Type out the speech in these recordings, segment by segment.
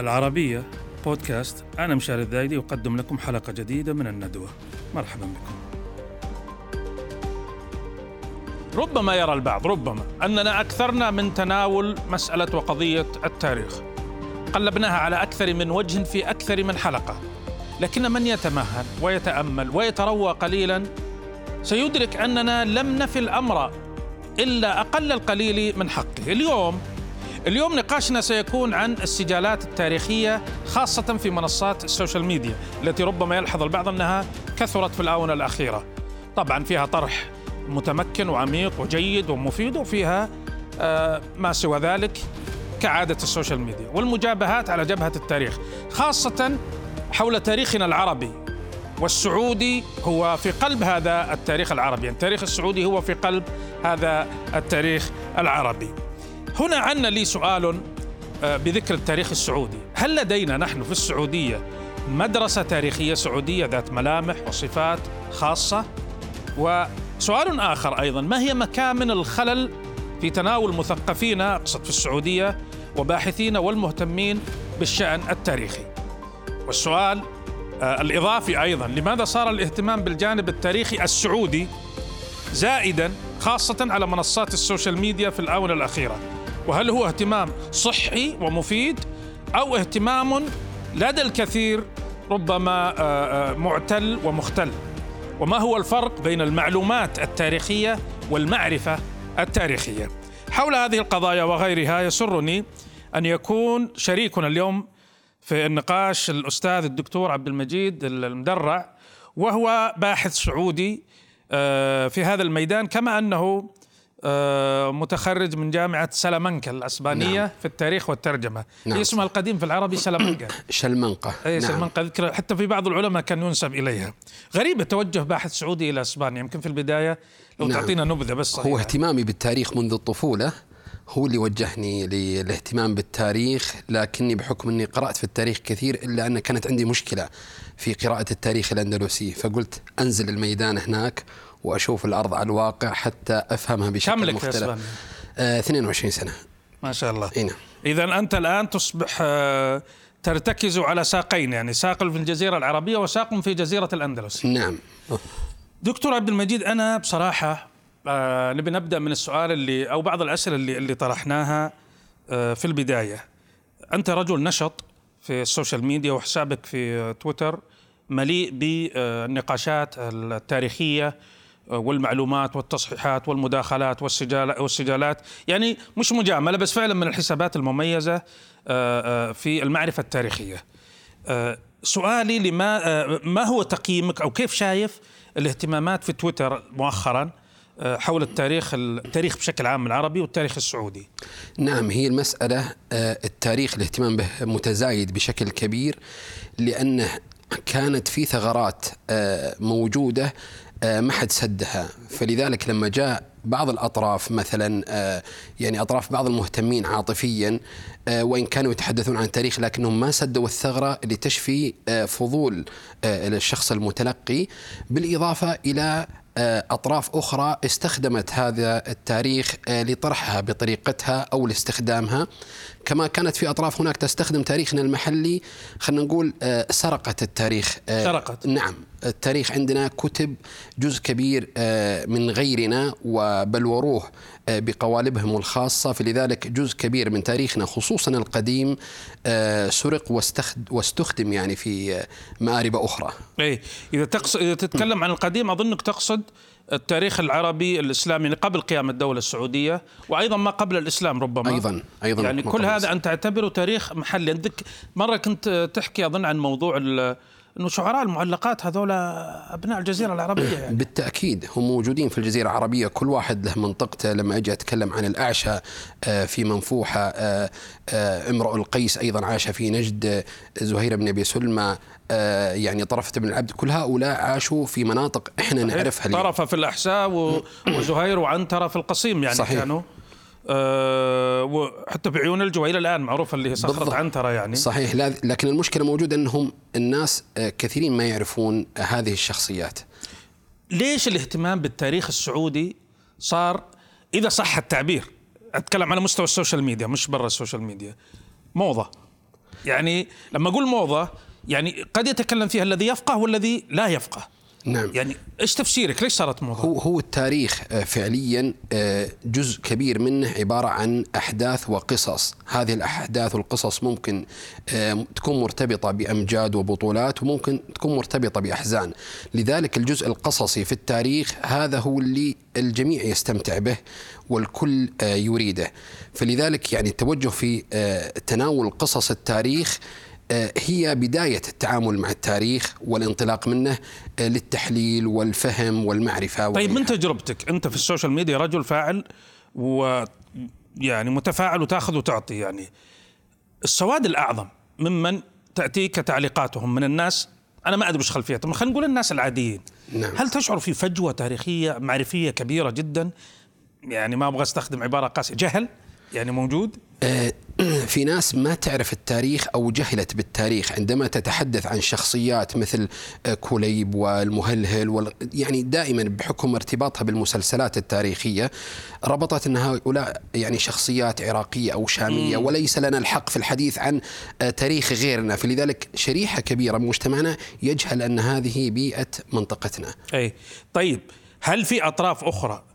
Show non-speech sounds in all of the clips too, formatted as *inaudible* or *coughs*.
العربية بودكاست. أنا مشاري الذايدي أقدم لكم حلقة جديدة من الندوة. مرحبا بكم. ربما يرى البعض ربما أننا أكثرنا من تناول مسألة وقضية التاريخ. قلبناها على أكثر من وجه في أكثر من حلقة. لكن من يتمهل ويتأمل ويتروى قليلا سيدرك أننا لم نفي الأمر إلا أقل القليل من حقه. اليوم اليوم نقاشنا سيكون عن السجالات التاريخية خاصة في منصات ال social media التي ربما يلحظ البعض أنها كثرت في الآونة الأخيرة. طبعا فيها طرح متمكن وعميق وجيد ومفيد وفيها آه ما سوى ذلك كعادة ال social media والمجابهات على جبهة التاريخ خاصة حول تاريخنا العربي. والسعودي هو في قلب هذا التاريخ العربي يعني التاريخ السعودي هو في قلب هذا التاريخ العربي. هنا عنا لي سؤال آه، بذكر التاريخ السعودي. هل لدينا نحن في السعودية مدرسة تاريخية سعودية ذات ملامح وصفات خاصة؟ وسؤال آخر أيضا ما هي مكامن الخلل في تناول مثقفين أقصد في السعودية وباحثين والمهتمين بالشأن التاريخي؟ والسؤال آه، الإضافي أيضا لماذا صار الاهتمام بالجانب التاريخي السعودي زائدا خاصة على منصات السوشيال ميديا في الآونة الأخيرة؟ وهل هو اهتمام صحي ومفيد أو اهتمام لدى الكثير ربما آه، آه، معتل ومختل؟ وما هو الفرق بين المعلومات التاريخية والمعرفة التاريخية؟ حول هذه القضايا وغيرها يسرني أن يكون شريكنا اليوم في النقاش الأستاذ الدكتور عبد المجيد المدرع وهو باحث سعودي آه، في هذا الميدان كما أنه متخرج من جامعة سلامنكا الأسبانية نعم. في التاريخ والترجمة نعم. اسمها القديم في العربي سلامنكا شلمنقة *coughs* أي نعم. سلمنقة حتى في بعض العلماء كان ينسب إليها غريبة توجه باحث سعودي إلى أسبانيا يمكن في البداية لو نعم. تعطينا نبذة بس صحيحة. هو اهتمامي بالتاريخ منذ الطفولة هو اللي وجهني للاهتمام بالتاريخ لكني بحكم إني قرأت في التاريخ كثير إلا أن كانت عندي مشكلة في قراءة التاريخ الأندلسي فقلت أنزل الميدان هناك وأشوف الأرض على الواقع حتى أفهمها بشكل مختلف. آه 22 سنة. ما شاء الله. إي نعم. اذا أنت الآن تصبح آه ترتكز على ساقين يعني ساق في الجزيرة العربية وساق في جزيرة الأندلس. نعم. دكتور عبد المجيد أنا بصراحة آه نبي نبدأ من السؤال اللي أو بعض الأسئلة اللي اللي طرحناها آه في البداية. أنت رجل نشط في ال social media وحسابك في تويتر مليء بالنقاشات التاريخية والمعلومات والتصحيحات والمداخلات والسجالات يعني مش مجاملة بس فعلا من الحسابات المميزة آه، آه، في المعرفة التاريخية. آه، سؤالي لما ما هو تقييمك أو كيف شايف الاهتمامات في تويتر مؤخرا حول التاريخ التاريخ بشكل عام العربي والتاريخ السعودي نعم هي المسألة التاريخ الاهتمام به متزايد بشكل كبير لأنه كانت في ثغرات موجودة ما حد سدها. فلذلك لما جاء بعض الأطراف مثلا آه، يعني أطراف بعض المهتمين عاطفيا آه، وإن كانوا يتحدثون عن التاريخ لكنهم ما سدوا الثغرة اللي تشفي فضول الشخص المتلقي بالإضافة إلى أطراف أخرى استخدمت هذا التاريخ لطرحها بطريقتها أو لاستخدامها. كما كانت في أطراف هناك تستخدم تاريخنا المحلي خلينا نقول سرقت التاريخ سرقت. نعم التاريخ عندنا كتب جزء كبير آه، من غيرنا وبلوروه آه، بقوالبهم الخاصة فلذلك جزء كبير من تاريخنا خصوصا القديم آه، سرق واستخدم يعني في مآرب أخرى. أي إذا, تقصد إذا تتكلم عن القديم أظنك تقصد التاريخ العربي الإسلامي قبل قيام الدولة السعودية وأيضا ما قبل الإسلام ربما. أيضا أيضا يعني كل هذا أنت تعتبره تاريخ محلي. عندك مرة كنت تحكي أظن عن موضوع إنه شعراء المعلقات هذول أبناء الجزيرة العربية يعني. *clears throat* بالتأكيد هم موجودين في الجزيرة العربية. كل واحد له منطقته. لما أجي أتكلم عن الأعشى آه، في منفوحة آه، آه، امرؤ القيس أيضا عاش في نجد زهير بن أبي سلمى يعني طرفة بن العبد. كل هؤلاء عاشوا في مناطق إحنا نعرفها طرفة في الأحساء وزهير وعنترة في القصيم يعني صحيح. كانوا. أه وحتى بعيون الجو إلى الآن معروفه اللي هي صخرة عنترة يعني. صحيح. لكن المشكلة موجودة إنهم الناس آه، كثيرين ما يعرفون هذه الشخصيات. ليش الاهتمام بالتاريخ السعودي صار إذا صح التعبير؟ أتكلم على مستوى ال social media مش برا ال social media. موضة. يعني لما أقول موضة يعني قد يتكلم فيها الذي يفقه والذي لا يفقه. نعم. يعني إيش تفسيرك؟ ليش صارت موضه هو هو التاريخ آه، فعليا آه، جزء كبير منه عبارة عن أحداث وقصص، هذه الأحداث والقصص ممكن آه، تكون مرتبطة بأمجاد وبطولات وممكن تكون مرتبطة بأحزان، لذلك الجزء القصصي في التاريخ هذا هو اللي الجميع يستمتع به والكل يريده، فلذلك يعني التوجه في تناول قصص التاريخ هي بداية التعامل مع التاريخ والانطلاق منه آه، للتحليل والفهم والمعرفة طيب من تجربتك؟ أنت في السوشيال ميديا رجل فاعل ويعني متفاعل وتأخذ وتعطي يعني السواد الأعظم ممن تأتيك تعليقاتهم من الناس أنا ما أدري وش خلفيتهم خلينا نقول الناس العاديين. نعم. هل تشعر في فجوة تاريخية معرفية كبيرة جدا؟ يعني ما أبغى أستخدم عبارة قاسية جهل؟ يعني موجود آه، *clears throat* في ناس ما تعرف التاريخ أو جهلت بالتاريخ عندما تتحدث عن شخصيات مثل آه، كوليب والمهلهل وال يعني دائما بحكم ارتباطها بالمسلسلات التاريخية ربطت ان هؤلاء يعني شخصيات عراقية أو شامية. وليس لنا الحق في الحديث عن آه، تاريخ غيرنا فلذلك شريحة كبيرة من مجتمعنا يجهل أن هذه بيئة منطقتنا. أي طيب هل في أطراف أخرى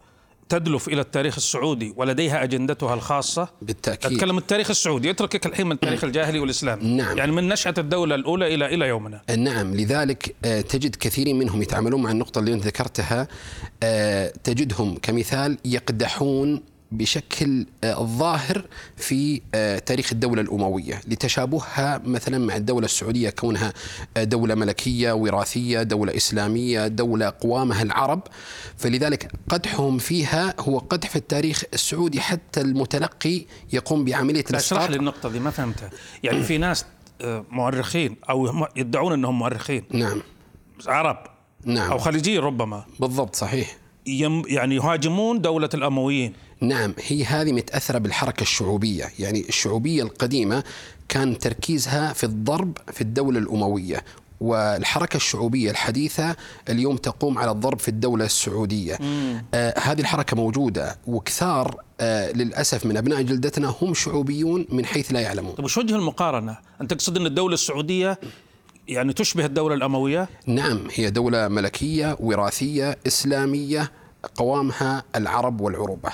تدلف إلى التاريخ السعودي ولديها أجندتها الخاصة؟ بالتأكيد. أتكلم التاريخ السعودي أتركك الحين من التاريخ الجاهلي والإسلامي. نعم. يعني من نشأة الدولة الأولى إلى إلى يومنا. نعم. لذلك آه، تجد كثير منهم يتعاملون مع النقطة اللي أنت ذكرتها. آه، تجدهم كمثال يقدحون بشكل آه، ظاهر في آه، تاريخ الدولة الأموية لتشابهها مثلا مع الدولة السعودية كونها آه، دولة ملكية وراثية دولة إسلامية دولة قوامها العرب. فلذلك قدحهم فيها هو قدح في التاريخ السعودي حتى المتلقي يقوم بعملية اشرح لي النقطة دي ما فهمتها. يعني في ناس مؤرخين أو يدعون أنهم مؤرخين. نعم. عرب نعم. أو خليجيين ربما. بالضبط صحيح. يعني يهاجمون دولة الأمويين. نعم هي هذه متأثرة بالحركة الشعوبية. يعني الشعوبية القديمة كان تركيزها في الضرب في الدولة الأموية والحركة الشعوبية الحديثة اليوم تقوم على الضرب في الدولة السعودية. آه هذه الحركة موجودة وكثار آه للأسف من أبناء جلدتنا هم شعوبيون من حيث لا يعلمون. طيب وش وجه المقارنة؟ أنت تقصد أن الدولة السعودية يعني تشبه الدولة الأموية؟ نعم هي دولة ملكية وراثية إسلامية قوامها العرب والعروبة.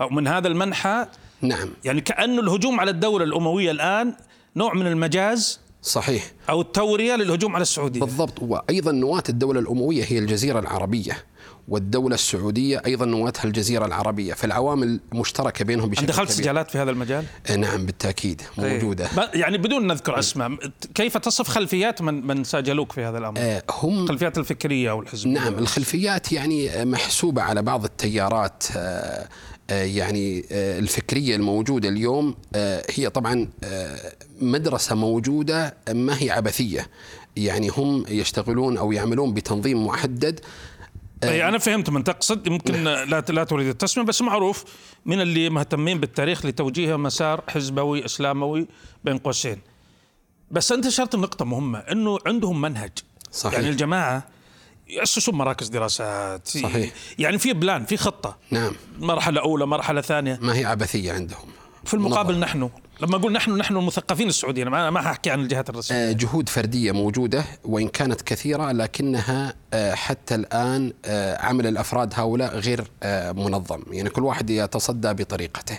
أو من هذا المنحى. نعم. يعني كأن الهجوم على الدولة الأموية الآن نوع من المجاز. صحيح. أو التورية للهجوم على السعودية. بالضبط. وأيضا نواة الدولة الأموية هي الجزيرة العربية والدولة السعودية أيضا نواتها الجزيرة العربية. فالعوامل مشتركة بينهم بشكل دخلت سجالات في هذا المجال؟ آه، نعم بالتأكيد. إيه. موجودة. يعني بدون نذكر أسماء كيف تصف خلفيات من من ساجلوك في هذا الأمر؟ آه، هم الخلفيات الفكرية أو الحزبية نعم الخلفيات يعني محسوبة على بعض التيارات. آه، يعني الفكرية الموجودة اليوم هي طبعا مدرسة موجودة ما هي عبثية. يعني هم يشتغلون أو يعملون بتنظيم محدد. اي أنا فهمت من تقصد. يمكن لا لا تريد التسمية بس معروف من اللي مهتمين بالتاريخ لتوجيه مسار حزبوي إسلاموي بين قوسين. بس أنت اشرت نقطة مهمة إنه عندهم منهج. صحيح. يعني الجماعة يأسسون مراكز دراسات صحيح. يعني في بلان في خطة. نعم. مرحلة أولى مرحلة ثانية. ما هي عبثية عندهم؟ في المقابل نظر. نحن لما أقول نحن نحن المثقفين السعوديين ما ما أحكي عن الجهات الرسمية. آه، جهود فردية موجودة وإن كانت كثيرة لكنها آه، حتى الآن آه، عمل الأفراد هؤلاء غير منظم. يعني كل واحد يتصدى بطريقته.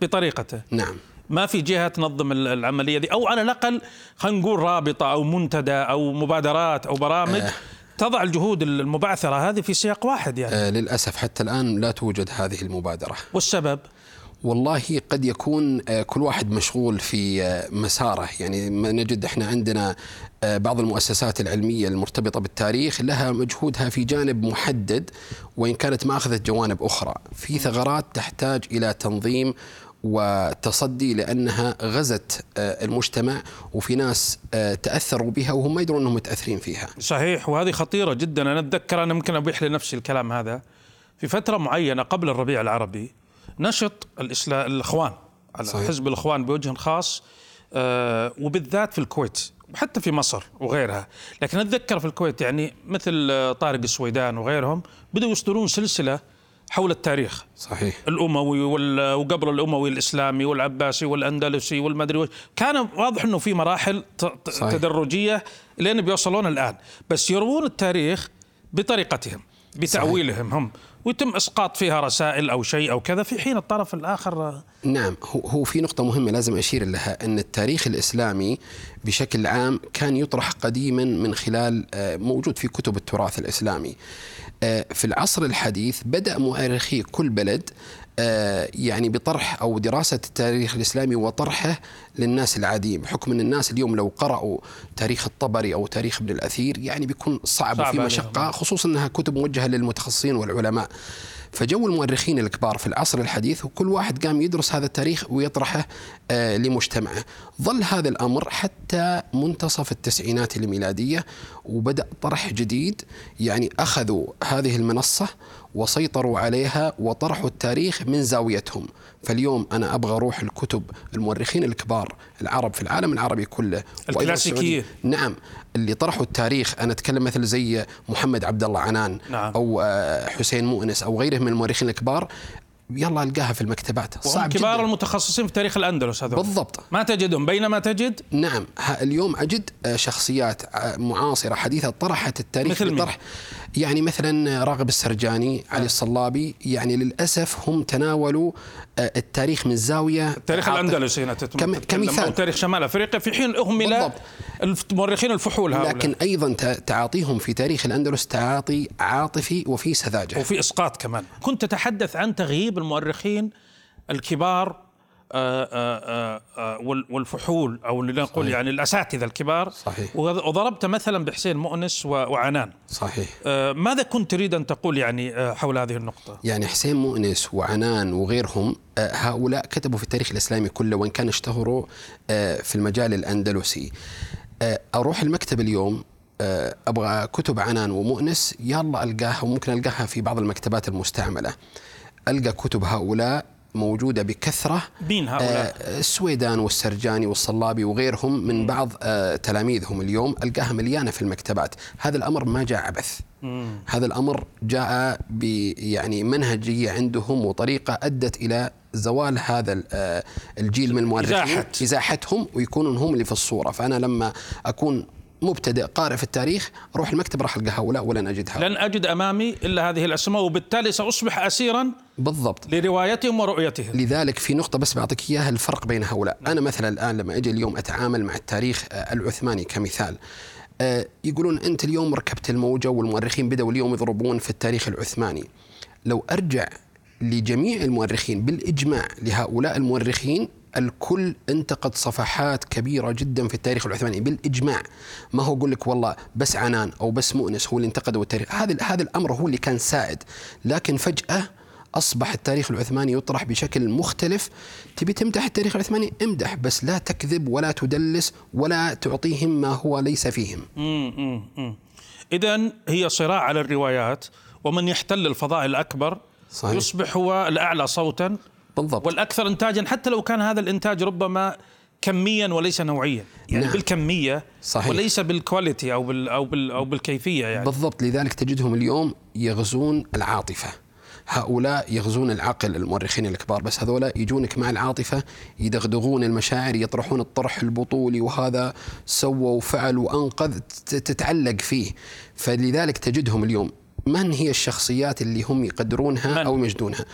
بطريقته. نعم. ما في جهة تنظم العملية دي؟ أو على الأقل خلينا نقول رابطة أو منتدى أو مبادرات أو برامج آه. تضع الجهود المبعثرة هذه في سياق واحد يعني. آه للأسف حتى الآن لا توجد هذه المبادرة. والسبب؟ والله قد يكون آه، كل واحد مشغول في آه، مساره. يعني نجد إحنا عندنا بعض المؤسسات العلمية المرتبطة بالتاريخ لها مجهودها في جانب محدد وإن كانت ما اخذت جوانب أخرى. في ثغرات تحتاج إلى تنظيم وتصدي لأنها غزت المجتمع وفي ناس تأثروا بها وهم ما يدرون أنهم متأثرين فيها. صحيح وهذه خطيرة جدا أنا أتذكر أنا ممكن أبيح لنفسي الكلام هذا في فترة معينة قبل الربيع العربي نشط الإسلام الإخوان على صحيح. حزب الإخوان بوجه خاص آه وبالذات في الكويت وحتى في مصر وغيرها لكن أتذكر في الكويت يعني مثل طارق السويدان وغيرهم بدأوا يصدرون سلسلة حول التاريخ. صحيح. الأموي وقبل الأموي الإسلامي والعباسي والأندلسي والمدري كان واضح إنه في مراحل صحيح. تدرجية لين بيوصلون الآن. بس يروون التاريخ بطريقتهم. بتأويلهم هم. ويتم إسقاط فيها رسائل أو شيء أو كذا في حين الطرف الآخر. نعم هو في نقطة مهمة لازم أشير لها أن التاريخ الإسلامي بشكل عام كان يطرح قديما من خلال آه، موجود في كتب التراث الإسلامي. آه، في العصر الحديث بدأ مؤرخي كل بلد يعني بطرح أو دراسة التاريخ الإسلامي وطرحه للناس العاديين بحكم أن الناس اليوم لو قرأوا تاريخ الطبري أو تاريخ ابن الأثير يعني بيكون صعب صعب وفي عليهم. مشقة خصوصا أنها كتب موجهة للمتخصصين والعلماء فجو المؤرخين الكبار في العصر الحديث وكل واحد قام يدرس هذا التاريخ ويطرحه آه، لمجتمعه ظل هذا الأمر حتى منتصف التسعينات الميلادية وبدأ طرح جديد يعني أخذوا هذه المنصة وسيطروا عليها وطرحوا التاريخ من زاويتهم فاليوم أنا أبغى أروح الكتب المؤرخين الكبار العرب في العالم العربي كله. السعودية. نعم اللي طرحوا التاريخ أنا أتكلم مثل زي محمد عبد الله عنان نعم. أو آه، حسين مؤنس أو غيرهم من المؤرخين الكبار يلا ألقاها في المكتبات. صعب كبار جدا. المتخصصين في تاريخ الأندلس هذول. بالضبط. ما تجدهم. بينما تجد؟ نعم. اليوم أجد آه، شخصيات آه، معاصرة حديثة طرحت التاريخ مثل؟ بطرح يعني مثلا راغب السرجاني علي الصلابي. يعني للأسف هم تناولوا آه، التاريخ من زاويه التاريخ عاطف- الاندلسي هنا كم- كمثال. أو تاريخ شمال أفريقيا في حين اهمل. المؤرخين الفحول هؤلاء لكن أيضا تعاطيهم في تاريخ الأندلس تعاطي عاطفي وفي سذاجة وفي إسقاط كمان كنت تتحدث عن تغييب المؤرخين الكبار آه، آه، آه، وال- والفحول أو اللي نقول صحيح. يعني الأساتذة الكبار. صحيح. وض- وضربت مثلا بحسين مؤنس وعنان. صحيح. ماذا كنت تريد أن تقول يعني حول هذه النقطة؟ يعني حسين مؤنس وعنان وغيرهم هؤلاء كتبوا في التاريخ الإسلامي كله وإن كان اشتهروا في المجال الأندلسي. آه، أروح المكتب اليوم أبغى كتب عنان ومؤنس يلا ألقاها وممكن ألقاها في بعض المكتبات المستعملة. ألقى كتب هؤلاء موجودة بكثرة. مين هؤلاء؟ آه، السويدان والسرجاني والصلابي وغيرهم من بعض آه، تلاميذهم اليوم ألقاها مليانة في المكتبات. هذا الأمر ما جاء عبث. هذا الأمر جاء ب يعني منهجية عندهم وطريقة أدت إلى زوال هذا آه، الجيل من المؤرخين. إزاحة. إزاحتهم ويكونون هم اللي في الصورة. فأنا لما أكون مبتدئ قارئ في التاريخ أروح المكتب راح ألقى هؤلاء ولن أجد هؤلاء لن أجد أمامي إلا هذه الأسماء وبالتالي سأصبح اسيرا بالضبط. لروايتهم ورؤيتهم. لذلك في نقطة بس بعطيك إياها الفرق بين هؤلاء. أنا مثلا الآن لما أجي اليوم أتعامل مع التاريخ آه، العثماني كمثال آه، يقولون أنت اليوم ركبت الموجة والمؤرخين بدأوا اليوم يضربون في التاريخ العثماني. لو أرجع لجميع المؤرخين بالإجماع لهؤلاء المؤرخين الكل انتقد صفحات كبيرة جدا في التاريخ العثماني بالإجماع. ما هو يقول لك والله بس عنان أو بس مؤنس هو اللي انتقدوا التاريخ. هذا هذا الأمر هو اللي كان سائد. لكن فجأة أصبح التاريخ العثماني يطرح بشكل مختلف. تبي تمدح التاريخ العثماني؟ امدح بس لا تكذب ولا تدلس ولا تعطيهم ما هو ليس فيهم. اذا هي صراع على الروايات ومن يحتل الفضاء الأكبر صحيح. يصبح هو الأعلى صوتا بالضبط. والأكثر انتاجا حتى لو كان هذا الإنتاج ربما كميا وليس نوعيا. يعني نعم. بالكمية صحيح. وليس بالكواليتي أو بال أو بال أو بالكيفية يعني. بالضبط. لذلك تجدهم اليوم يغزون العاطفة. هؤلاء يغزون العقل المؤرخين الكبار. بس هذولا يجونك مع العاطفة يدغدغون المشاعر يطرحون الطرح البطولي وهذا سوى وفعل وأنقذ تتعلق فيه. فلذلك تجدهم اليوم من هي الشخصيات اللي هم يقدرونها من؟ أو يمجدونها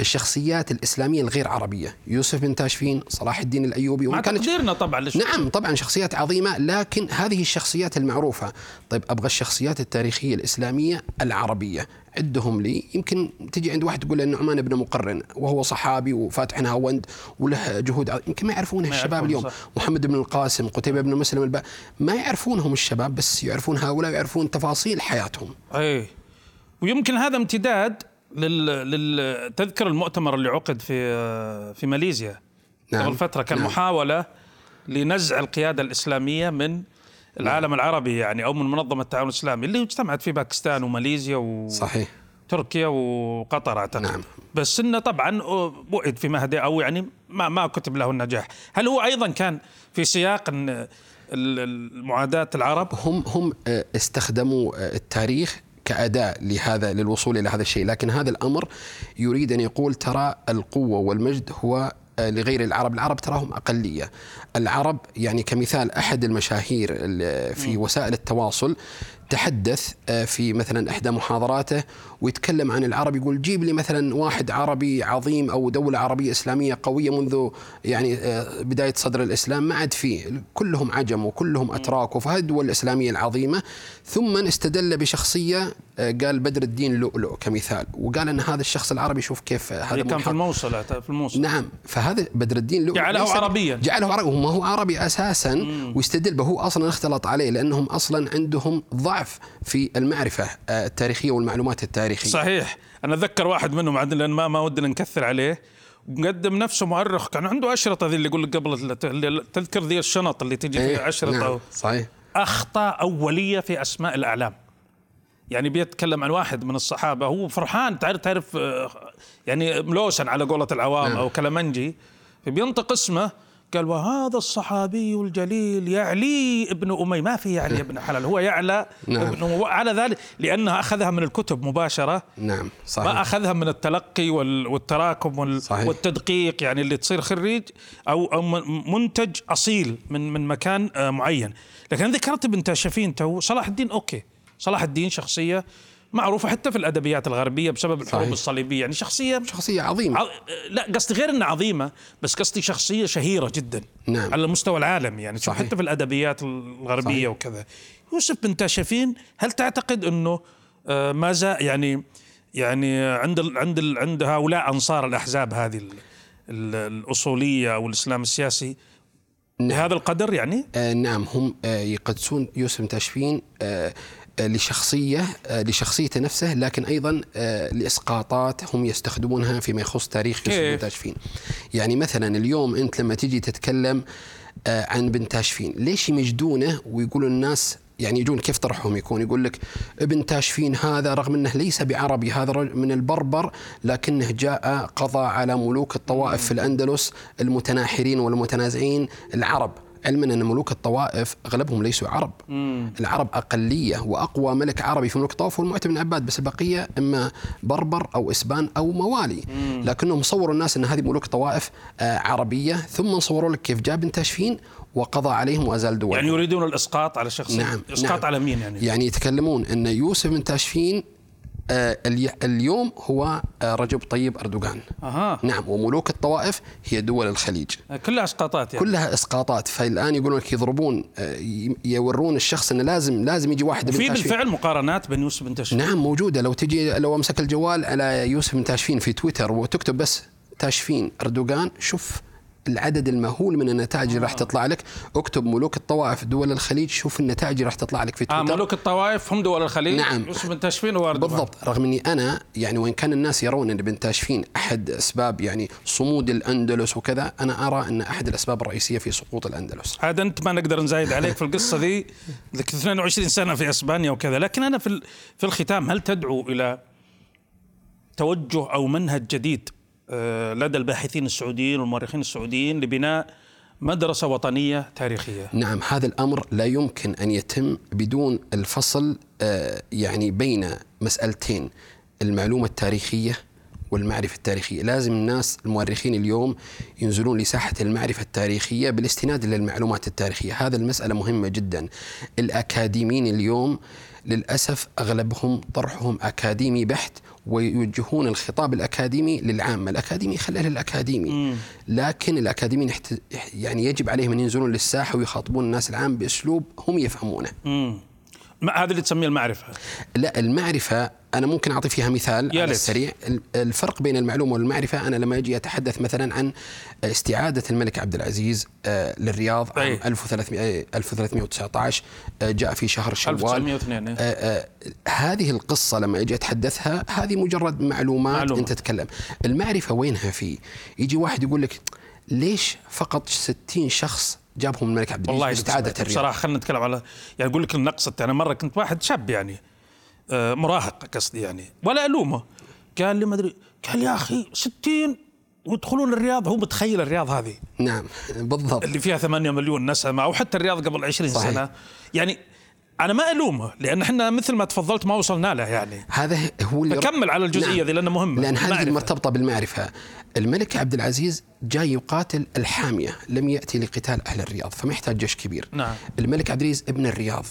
الشخصيات الإسلامية الغير عربية يوسف بن تاشفين صلاح الدين الأيوبي مع كانت تقديرنا طبعا للشيء. نعم طبعا شخصيات عظيمة لكن هذه الشخصيات المعروفة طيب أبغى الشخصيات التاريخية الإسلامية العربية عدهم لي يمكن تجي عند واحد تقول له النعمان بن مقرن وهو صحابي وفاتح نهاوند وله جهود عظيمة. يمكن ما يعرفونه الشباب اليوم صح. محمد بن القاسم قتيبة بن مسلم الب... ما يعرفونهم الشباب بس يعرفون هؤلاء يعرفون تفاصيل حياتهم اي ويمكن هذا امتداد لل... لل... تذكر المؤتمر اللي عقد في في ماليزيا نعم. قبل فترة كان نعم. محاولة لنزع القيادة الإسلامية من العالم العربي يعني أو من منظمة التعاون الإسلامي اللي اجتمعت في باكستان وماليزيا و... صحيح تركيا وقطر أعتقد نعم. بس انه طبعا بعد في مهدي أو يعني ما ما كتب له النجاح هل هو أيضا كان في سياق المعاداة العرب هم هم استخدموا التاريخ كأداة لهذا للوصول إلى هذا الشيء. لكن هذا الأمر يريد أن يقول ترى القوة والمجد هو آه، لغير العرب. العرب تراهم أقلية. العرب يعني كمثال أحد المشاهير في وسائل التواصل تحدث آه، في مثلا إحدى محاضراته ويتكلم عن العرب يقول جيب لي مثلا واحد عربي عظيم أو دولة عربية إسلامية قوية منذ يعني آه، بداية صدر الإسلام ما عاد فيه. كلهم عجم وكلهم أتراك وفي الدول الإسلامية العظيمة. ثم استدل بشخصية آه، قال بدر الدين لؤلؤ كمثال. وقال إن هذا الشخص العربي شوف كيف هذا كان في الموصل في الموصل. نعم فهذا بدر الدين لؤلؤ جعله عربيا. جعله عربي وما هو عربي أساسا ويستدل به هو أصلا اختلط عليه لأنهم أصلا عندهم ضعف في المعرفة التاريخية والمعلومات التاريخية. صحيح. أنا اتذكر واحد منهم عندنا لأن ما ما ودنا نكثر عليه. مقدم نفسه مؤرخ كان عنده أشرطة ذي اللي يقول لك قبل تذكر ذي الشنط اللي تجي فيها إيه، أشرطة. نعم صحيح. أخطاء أولية في أسماء الأعلام. يعني بيتكلم عن واحد من الصحابة هو فرحان تعرف تعرف آه، يعني ملوسن على قولة العوام نعم. أو كلمنجي فبينطق اسمه قال وهذا الصحابي الجليل يعلي ابن أمي. ما في يعلي ابن حلال هو يعلى نعم. ابن على ذلك لأنه أخذها من الكتب مباشرة. نعم صحيح. ما أخذها من التلقي والتراكم والتدقيق يعني اللي تصير خريج أو منتج أصيل من من مكان آه، معين. لكن ذكرت ابن تاشفين تو صلاح الدين okay. صلاح الدين شخصية معروفة حتى في الأدبيات الغربية بسبب الحروب صحيح. الصليبية يعني شخصية شخصية عظيمة ع... لا قصدي غير أنها عظيمة بس قصدي شخصية شهيرة جدا نعم. على مستوى العالم يعني صحيح. حتى في الأدبيات الغربية صحيح. وكذا يوسف بن تاشفين هل تعتقد أنه آه، ما زال يعني يعني عند ال عند ال عند هؤلاء أنصار الأحزاب هذه الأصولية أو الإسلام السياسي نعم. بهذا القدر يعني؟ آه نعم هم آه يقدسون يوسف بن تاشفين آه لشخصية لشخصيته نفسه لكن أيضا آه، لإسقاطات هم يستخدمونها فيما يخص تاريخ يوسف بن تاشفين. يعني مثلا اليوم أنت لما تجي تتكلم آه، عن بن تاشفين ليش يمجدونه ويقولوا الناس يعني يجون كيف طرحهم؟ يكون يقول لك ابن تاشفين هذا رغم أنه ليس بعربي هذا من البربر لكنه جاء قضى على ملوك الطوائف في الأندلس المتناحرين والمتنازعين العرب. علما أن ملوك الطوائف أغلبهم ليسوا عرب مم. العرب أقلية وأقوى ملك عربي في ملوك الطوائف هو المعتمد بن عباد بس البقيه إما بربر أو إسبان أو موالي مم. لكنهم صوروا الناس أن هذه ملوك الطوائف آه، عربية ثم صوروا لك كيف جاء بن تاشفين وقضى عليهم وأزال دول يعني يريدون الإسقاط على شخص نعم إسقاط نعم. على مين يعني يعني يتكلمون أن يوسف بن تاشفين اليوم هو آه، رجب طيب أردوغان. أها. نعم وملوك الطوائف هي دول الخليج. آه، كلها إسقاطات يعني. كلها إسقاطات. فالآن يقولون لك يضربون يورون الشخص أنه لازم لازم يجي واحد في بالفعل مقارنات بين يوسف بن تاشفين نعم موجودة. لو تجي لو أمسك الجوال على يوسف بن تاشفين في تويتر وتكتب بس تاشفين أردوغان شوف العدد المهول من النتائج اللي راح تطلع لك. اكتب ملوك الطوائف دول الخليج شوف النتائج اللي راح تطلع لك في تويتر. آه ملوك الطوائف هم دول الخليج. نعم. بن تاشفين هو بالضبط. رغم إني أنا يعني وإن كان الناس يرون إن بن تاشفين أحد أسباب يعني صمود الأندلس وكذا أنا أرى إن أحد الأسباب الرئيسية في سقوط الأندلس. عاد أنت ما نقدر نزايد عليك في القصة ذي لك 22 سنة في أسبانيا وكذا. لكن أنا في في الختام هل تدعو إلى توجه أو منهج جديد آه، لدى الباحثين السعوديين والمؤرخين السعوديين لبناء مدرسة وطنية تاريخية. نعم هذا الأمر لا يمكن أن يتم بدون الفصل آه، يعني بين مسألتين المعلومة التاريخية والمعرفة التاريخية. لازم الناس المؤرخين اليوم ينزلون لساحة المعرفة التاريخية بالاستناد للمعلومات التاريخية. هذا المسألة مهمة جدا. الأكاديميين اليوم للأسف أغلبهم طرحهم أكاديمي بحت ويوجهون الخطاب الأكاديمي للعامة الأكاديمي خليه للأكاديمي لكن الأكاديميين يعني يجب عليهم أن ينزلون للساحة ويخاطبون الناس العام بأسلوب هم يفهمونه. هذا اللي تسميه المعرفة؟ لا المعرفة أنا ممكن أعطي فيها مثال على السريع. الفرق بين المعلومة والمعرفة أنا لما أجي أتحدث مثلا عن استعادة الملك عبد العزيز آه، للرياض عام 1300 1319 آه، جاء في شهر شوال. 1902 آه، هذه القصة لما أجي أتحدثها هذه مجرد معلومات معلومة. أنت تتكلم. المعرفة وينها في؟ يجي واحد يقول لك ليش فقط 60 شخص جابهم الملك عبد العزيز استعادة الرياض بصراحة خلينا نتكلم على يعني أقول لك النقص أنا مرة كنت واحد شاب يعني. مراهق قصدي يعني. ولا ألومه. قال لي ما أدري قال يا أخي 60 ويدخلون الرياض هو متخيل الرياض هذه. نعم بالضبط. اللي فيها 8 مليون نسمة أو حتى الرياض قبل 20 صحيح. سنة. يعني أنا ما ألومه لأن إحنا مثل ما تفضلت ما وصلنا له يعني. هذا هو اللي فكمل على الجزئية نعم. ذي لأنه مهمة لأن هذه. مرتبطة بالمعرفة. الملك عبد العزيز جاي يقاتل الحامية لم يأتي لقتال أهل الرياض فما يحتاج جيش كبير. نعم. الملك عبد العزيز ابن الرياض.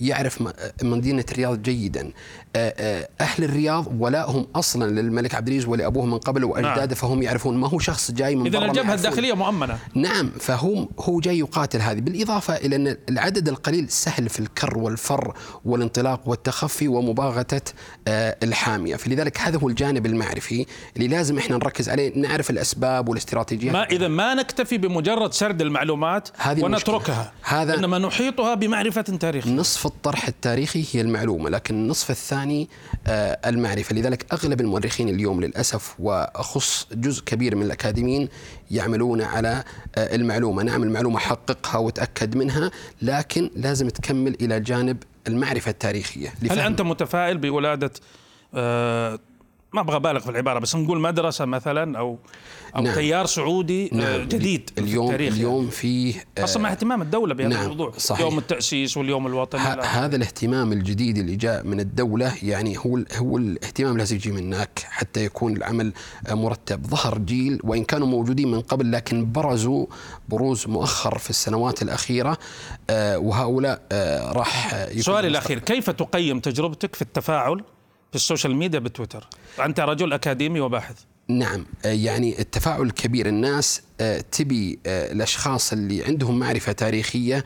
يعرف م- مدينة الرياض جيدا. آه، آه، أهل الرياض ولائهم أصلا للملك عبد العزيز ولأبوه من قبل وأجداده نعم. فهم يعرفون ما هو شخص جاي من اذا الجبهة. الداخلية مؤمنة. نعم فهو هو جاي يقاتل هذه. بالإضافة إلى أن العدد القليل سهل في الكر والفر والانطلاق والتخفي ومباغتة آه، الحامية. فلذلك هذا هو الجانب المعرفي اللي لازم إحنا نركز عليه نعرف الأسباب والاستراتيجيات ما إذا ما نكتفي بمجرد سرد المعلومات هذه ونتركها هذا- إنما نحيطها بمعرفة تاريخ نصف الطرح التاريخي هي المعلومة لكن النصف الثاني آه، المعرفة. لذلك أغلب المؤرخين اليوم للأسف وأخص جزء كبير من الأكاديميين يعملون على آه، المعلومة. نعم المعلومة حققها وتأكد منها لكن لازم تكمل إلى جانب المعرفة التاريخية. هل أنت متفائل بولادة آه ما أبغى أبالغ في العبارة بس نقول مدرسة مثلا أو أو نعم. تيار سعودي آه نعم جديد اليوم في التاريخ اليوم فيه آه، خاصة مع اهتمام الدولة بهذا نعم، الموضوع صحيح. يوم التأسيس واليوم الوطني. هذا الاهتمام الجديد اللي جاء من الدولة يعني هو ال- هو الاهتمام لازم يجي من هناك حتى يكون العمل آه، مرتب ظهر جيل وإن كانوا موجودين من قبل لكن برزوا بروز مؤخر في السنوات الأخيرة آه، وهؤلاء راح سؤالي. الأخير كيف تقيم تجربتك في التفاعل في ال social media بتويتر. أنت رجل أكاديمي وباحث. نعم. آه، يعني التفاعل كبير. الناس آه، تبي آه، الأشخاص اللي عندهم معرفة تاريخية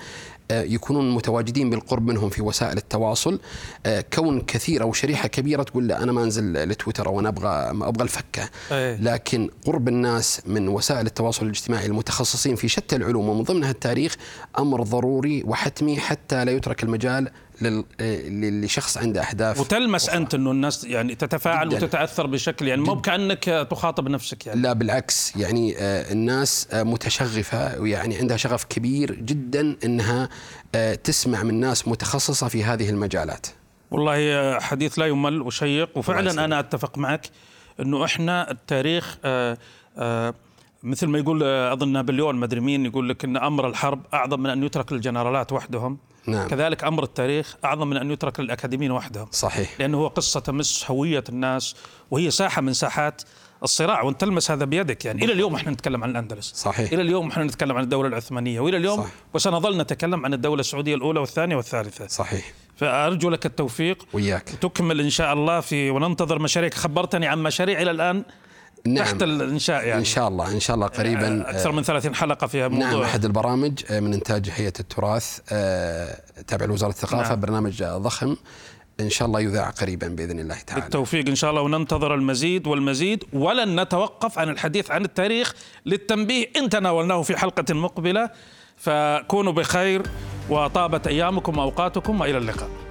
آه، يكونون متواجدين بالقرب منهم في وسائل التواصل. كون كثير أو شريحة كبيرة تقول لا أنا ما أنزل لتويتر أو أنا أبغى ما أبغى الفكة. إيه. لكن قرب الناس من وسائل التواصل الاجتماعي المتخصصين في شتى العلوم ومن ضمنها التاريخ أمر ضروري وحتمي حتى لا يترك المجال لشخص عنده اهداف وتلمس أنت إنه الناس يعني تتفاعل جداً. وتتأثر بشكل يعني مو بكأنك تخاطب نفسك يعني. لا بالعكس. يعني آه، الناس آه، متشغفة ويعني عندها شغف كبير جدا أنها آه، تسمع من ناس متخصصة في هذه المجالات. والله حديث لا يمل وشيق. وفعلا. أنا أتفق معك إنه إحنا التاريخ مثل ما يقول أظن نابليون ما أدري مين يقول لك إن أمر الحرب أعظم من أن يترك للجنرالات وحدهم. نعم. كذلك أمر التاريخ أعظم من أن يترك للأكاديميين وحدهم. صحيح. لأنه هو قصة تمس هوية الناس وهي ساحة من ساحات الصراع وأنت تلمس هذا بيدك يعني. إلى اليوم إحنا نتكلم عن الأندلس. صحيح. إلى اليوم إحنا نتكلم عن الدولة العثمانية وإلى اليوم صح. وسنظل نتكلم عن الدولة السعودية الأولى والثانية والثالثة. صحيح. فأرجو لك التوفيق. وياك تكمل إن شاء الله في وننتظر مشاريعك. خبرتني عن مشاريع إلى الآن. نعم. تحت الإنشاء يعني. إن شاء الله إن شاء الله قريبا أكثر من 30 حلقة فيها موضوع. نعم أحد البرامج آه، من إنتاج هيئة التراث آه، تابع لوزارة الثقافة نعم. برنامج آه، ضخم. إن شاء الله يذاع قريبا بإذن الله تعالى. بالتوفيق إن شاء الله وننتظر المزيد والمزيد ولن نتوقف عن الحديث عن التاريخ للتنبيه إن تناولناه في حلقة مقبلة. فكونوا بخير وطابت أيامكم وأوقاتكم وإلى اللقاء.